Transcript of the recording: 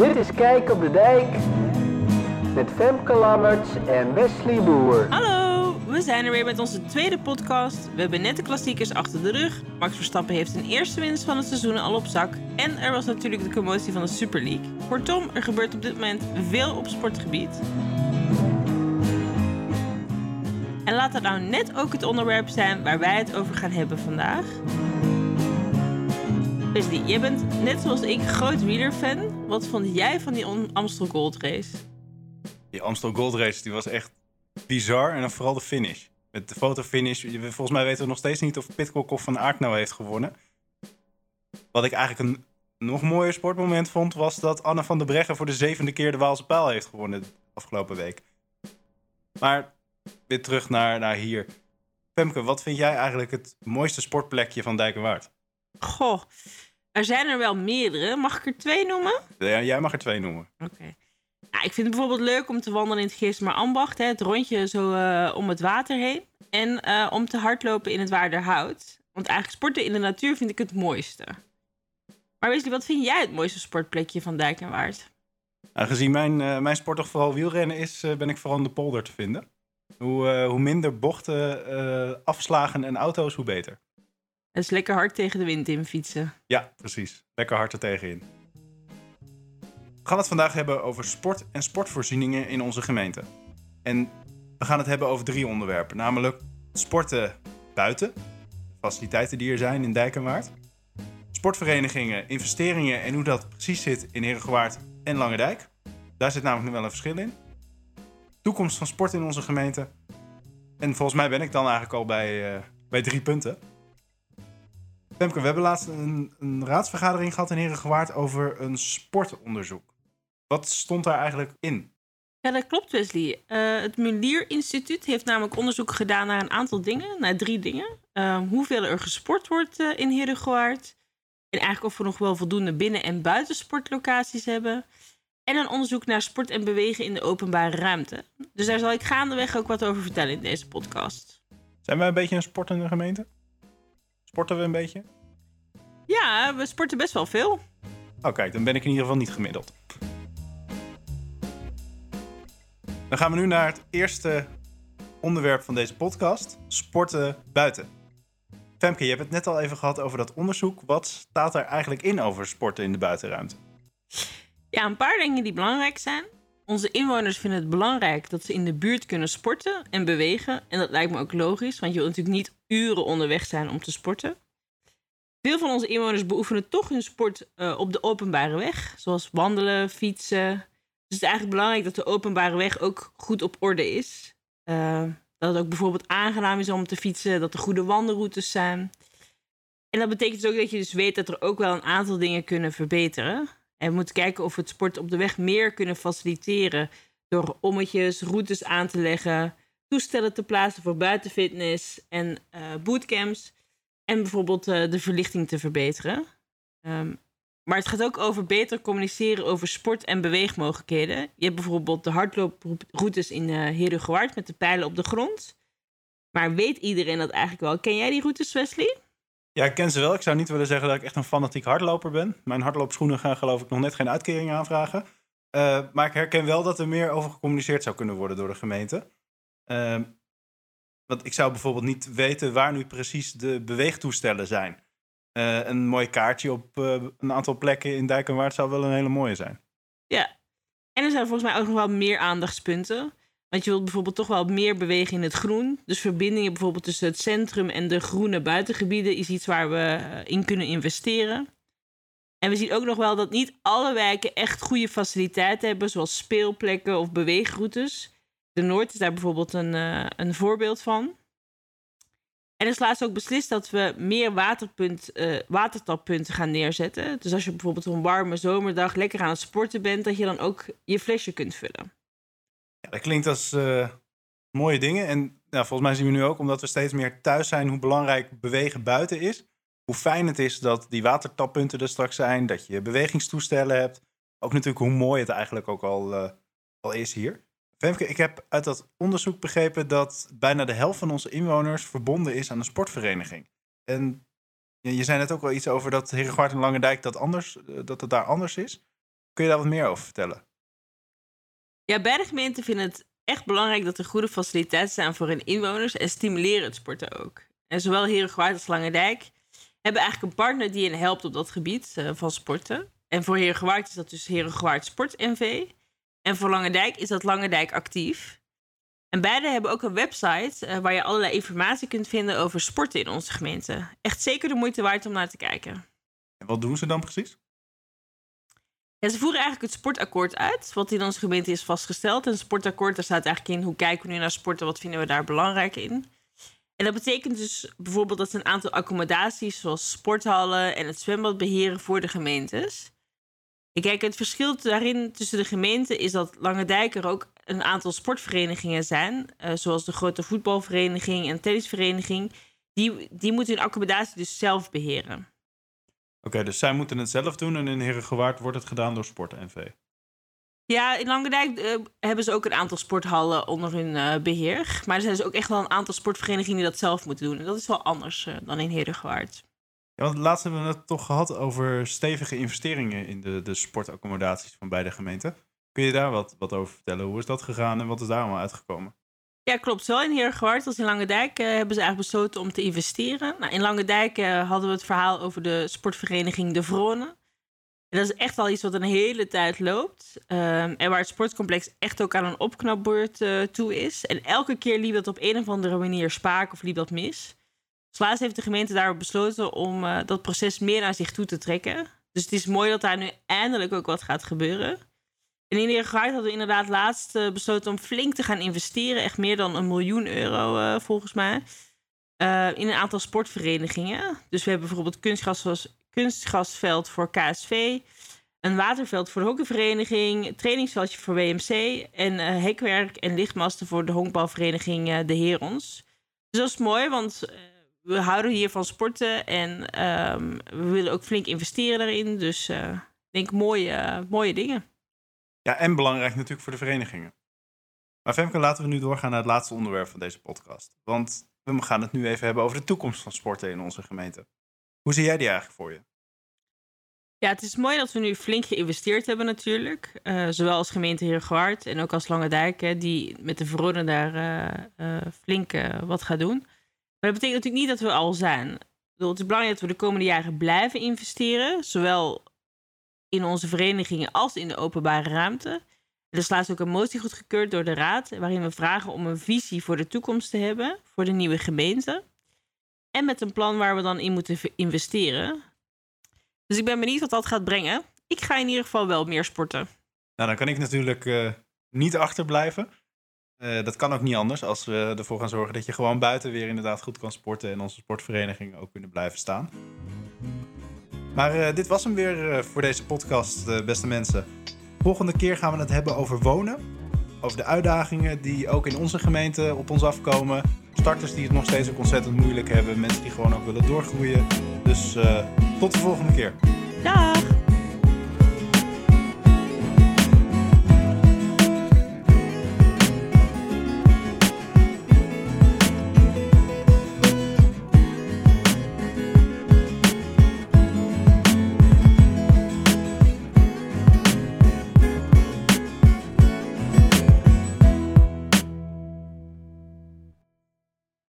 Dit is Kijk op de Dijk met Femke Lammerts en Wesley Boer. Hallo, we zijn er weer met onze tweede podcast. We hebben net de klassiekers achter de rug. Max Verstappen heeft een eerste winst van het seizoen al op zak. En er was natuurlijk de commotie van de Super League. Kortom, er gebeurt op dit moment veel op sportgebied. En laat dat nou net ook het onderwerp zijn waar wij het over gaan hebben vandaag. Wesley, jij bent net zoals ik groot wielerfan. Wat vond jij van die Amstel Gold Race? Die Amstel Gold Race die was echt bizar. En dan vooral de finish. Met de fotofinish. Volgens mij weten we nog steeds niet of Pitcock of Van Aert nou heeft gewonnen. Wat ik eigenlijk een nog mooier sportmoment vond... was dat Anne van der Breggen voor de zevende keer de Waalse Pijl heeft gewonnen afgelopen week. Maar weer terug naar, naar hier. Femke, wat vind jij eigenlijk het mooiste sportplekje van Dijkenwaard? Goh, er zijn er wel meerdere. Mag ik er twee noemen? Ja, jij mag er twee noemen. Oké. Ja, ik vind het bijvoorbeeld leuk om te wandelen in het Geest Ambacht. Hè, het rondje zo uh, om het water heen. En uh, om te hardlopen in het Waarderhout. Want eigenlijk sporten in de natuur vind ik het mooiste. Maar Wesley, wat vind jij het mooiste sportplekje van Dijk en Waard? Nou, gezien mijn, uh, mijn sport toch vooral wielrennen is, ben ik vooral in de polder te vinden. Hoe, hoe minder bochten, afslagen en auto's, hoe beter. Het is lekker hard tegen de wind in fietsen. Ja, precies. Lekker hard er tegenin. We gaan het vandaag hebben over sport en sportvoorzieningen in onze gemeente. En we gaan het hebben over drie onderwerpen. Namelijk sporten buiten, faciliteiten die er zijn in Dijkenwaard. Sportverenigingen, investeringen en hoe dat precies zit in Herengewaard en Langendijk. Daar zit namelijk nu wel een verschil in. Toekomst van sport in onze gemeente. En volgens mij ben ik dan eigenlijk al bij, uh, bij drie punten. Femke, we hebben laatst een, een raadsvergadering gehad in Herengewaard over een sportonderzoek. Wat stond daar eigenlijk in? Ja, dat klopt, Wesley. Uh, het Mulier Instituut heeft namelijk onderzoek gedaan naar een aantal dingen, naar drie dingen. Uh, hoeveel er gesport wordt uh, in Herengewaard. En eigenlijk of we nog wel voldoende binnen- en buitensportlocaties hebben. En een onderzoek naar sport en bewegen in de openbare ruimte. Dus daar zal ik gaandeweg ook wat over vertellen in deze podcast. Zijn wij een beetje een sportende gemeente? Sporten we een beetje? Ja, we sporten best wel veel. Oh, kijk, dan ben ik in ieder geval niet gemiddeld. Dan gaan we nu naar het eerste onderwerp van deze podcast: sporten buiten. Femke, je hebt het net al even gehad over dat onderzoek. Wat staat er eigenlijk in over sporten in de buitenruimte? Ja, een paar dingen die belangrijk zijn. Onze inwoners vinden het belangrijk dat ze in de buurt kunnen sporten en bewegen. En dat lijkt me ook logisch, want je wilt natuurlijk niet uren onderweg zijn om te sporten. Veel van onze inwoners beoefenen toch hun sport uh, op de openbare weg, zoals wandelen, fietsen. Dus het is eigenlijk belangrijk dat de openbare weg ook goed op orde is. Uh, dat het ook bijvoorbeeld aangenaam is om te fietsen, dat er goede wandelroutes zijn. En dat betekent dus ook dat je dus weet dat er ook wel een aantal dingen kunnen verbeteren. En we moeten kijken of we het sport op de weg meer kunnen faciliteren door ommetjes, routes aan te leggen, toestellen te plaatsen voor buitenfitness en uh, bootcamps. En bijvoorbeeld uh, de verlichting te verbeteren. Um, maar het gaat ook over beter communiceren over sport- en beweegmogelijkheden. Je hebt bijvoorbeeld de hardlooproutes in uh, met de pijlen op de grond. Maar weet iedereen dat eigenlijk wel? Ken jij die routes, Wesley? Ja, ik ken ze wel. Ik zou niet willen zeggen dat ik echt een fanatiek hardloper ben. Mijn hardloopschoenen gaan geloof ik nog net geen uitkering aanvragen. Uh, maar ik herken wel dat er meer over gecommuniceerd zou kunnen worden door de gemeente. Uh, want ik zou bijvoorbeeld niet weten waar nu precies de beweegtoestellen zijn. Uh, een mooi kaartje op een aantal plekken in Dijkenwaard zou wel een hele mooie zijn. Ja, en er zijn volgens mij ook nog wel meer aandachtspunten. Want je wilt bijvoorbeeld toch wel meer bewegen in het groen. Dus verbindingen bijvoorbeeld tussen het centrum en de groene buitengebieden is iets waar we eh, in kunnen investeren. En we zien ook nog wel dat niet alle wijken echt goede faciliteiten hebben, zoals speelplekken of beweegroutes. De Noord is daar bijvoorbeeld een, uh, een voorbeeld van. En is laatst ook beslist dat we meer waterpunt, uh, watertappunten gaan neerzetten. Dus als je bijvoorbeeld op een warme zomerdag lekker aan het sporten bent, dat je dan ook je flesje kunt vullen. Dat klinkt als uh, mooie dingen. En nou, volgens mij zien we nu ook, omdat we steeds meer thuis zijn, hoe belangrijk bewegen buiten is. Hoe fijn het is dat die watertappunten er straks zijn, dat je bewegingstoestellen hebt. Ook natuurlijk hoe mooi het eigenlijk ook al, uh, al is hier. Femke, ik heb uit dat onderzoek begrepen dat bijna de helft van onze inwoners verbonden is aan een sportvereniging. En je zei net ook wel iets over dat Herengewaard en Langendijk dat, anders, eh, dat het daar anders is. Kun je daar wat meer over vertellen? Ja, beide gemeenten vinden het echt belangrijk dat er goede faciliteiten zijn voor hun inwoners en stimuleren het sporten ook. En zowel Herengewaard als Langendijk hebben eigenlijk een partner die hen helpt op dat gebied uh, van sporten. En voor Herengewaard is dat dus Herengewaard Sport NV. En voor Langendijk is dat Langendijk Actief. En beide hebben ook een website uh, waar je allerlei informatie kunt vinden over sporten in onze gemeente. Echt zeker de moeite waard om naar te kijken. En wat doen ze dan precies? Ze voeren eigenlijk het sportakkoord uit, wat in onze gemeente is vastgesteld. En het sportakkoord, daar staat eigenlijk in hoe kijken we nu naar sporten, wat vinden we daar belangrijk in. En dat betekent dus bijvoorbeeld dat ze een aantal accommodaties, zoals sporthallen en het zwembad, beheren voor de gemeentes. Ik kijk, het verschil daarin tussen de gemeenten is dat Lange er ook een aantal sportverenigingen zijn, uh, zoals de grote voetbalvereniging en tennisvereniging. Die, die moeten hun accommodatie dus zelf beheren. Oké, dus zij moeten het zelf doen en in Herengewaard wordt het gedaan door Sport NV. Ja, in Langendijk uh, hebben ze ook een aantal sporthallen onder hun uh, beheer. Maar er zijn dus ook echt wel een aantal sportverenigingen die dat zelf moeten doen. En dat is wel anders uh, dan in Herengewaard. Ja, want laatst hebben we het toch gehad over stevige investeringen in de, de sportaccommodaties van beide gemeenten. Kun je daar wat, wat over vertellen? Hoe is dat gegaan en wat is daar allemaal uitgekomen? Ja, klopt. Zowel in Heergewaard als in Langendijk uh, hebben ze eigenlijk besloten om te investeren. Nou, in Langendijk uh, hadden we het verhaal over de sportvereniging De Vrone. En dat is echt al iets wat een hele tijd loopt. Um, en waar het sportcomplex echt ook aan een opknapbeurt uh, toe is. En elke keer liep dat op een of andere manier spaak of liep dat mis. Dus heeft de gemeente daarop besloten om dat proces meer naar zich toe te trekken. Dus het is mooi dat daar nu eindelijk ook wat gaat gebeuren. En in Heergewaard hadden we inderdaad laatst uh, besloten om flink te gaan investeren. Echt meer dan een miljoen euro uh, volgens mij. Uh, in een aantal sportverenigingen. Dus we hebben bijvoorbeeld kunstgras, kunstgrasveld voor KSV. Een waterveld voor de hockeyvereniging. Trainingsveldje voor WMC. En hekwerk en lichtmasten voor de honkbalvereniging De Herons. Dus dat is mooi, want we houden hier van sporten. En um, we willen ook flink investeren daarin. Dus ik denk mooie, mooie dingen. Ja, en belangrijk natuurlijk voor de verenigingen. Maar Femke, laten we nu doorgaan naar het laatste onderwerp van deze podcast. Want we gaan het nu even hebben over de toekomst van sporten in onze gemeente. Hoe zie jij die eigenlijk voor je? Ja, het is mooi dat we nu flink geïnvesteerd hebben natuurlijk. Uh, zowel als gemeente Heergewaard en ook als Lange Dijk, die met de verordening daar uh, flink wat gaat doen. Maar dat betekent natuurlijk niet dat we al zijn. Het is belangrijk dat we de komende jaren blijven investeren. Zowel in onze verenigingen als in de openbare ruimte. Er is laatst ook een motie goedgekeurd door de Raad, waarin we vragen om een visie voor de toekomst te hebben voor de nieuwe gemeente. En met een plan waar we dan in moeten investeren. Dus ik ben benieuwd wat dat gaat brengen. Ik ga in ieder geval wel meer sporten. Nou, dan kan ik natuurlijk uh, niet achterblijven. Uh, dat kan ook niet anders als we ervoor gaan zorgen dat je gewoon buiten weer inderdaad goed kan sporten en onze sportverenigingen ook kunnen blijven staan. Maar uh, dit was hem weer uh, voor deze podcast, uh, beste mensen. Volgende keer gaan we het hebben over wonen. Over de uitdagingen die ook in onze gemeente op ons afkomen. Starters die het nog steeds ook ontzettend moeilijk hebben. Mensen die gewoon ook willen doorgroeien. Dus tot de volgende keer. Dag!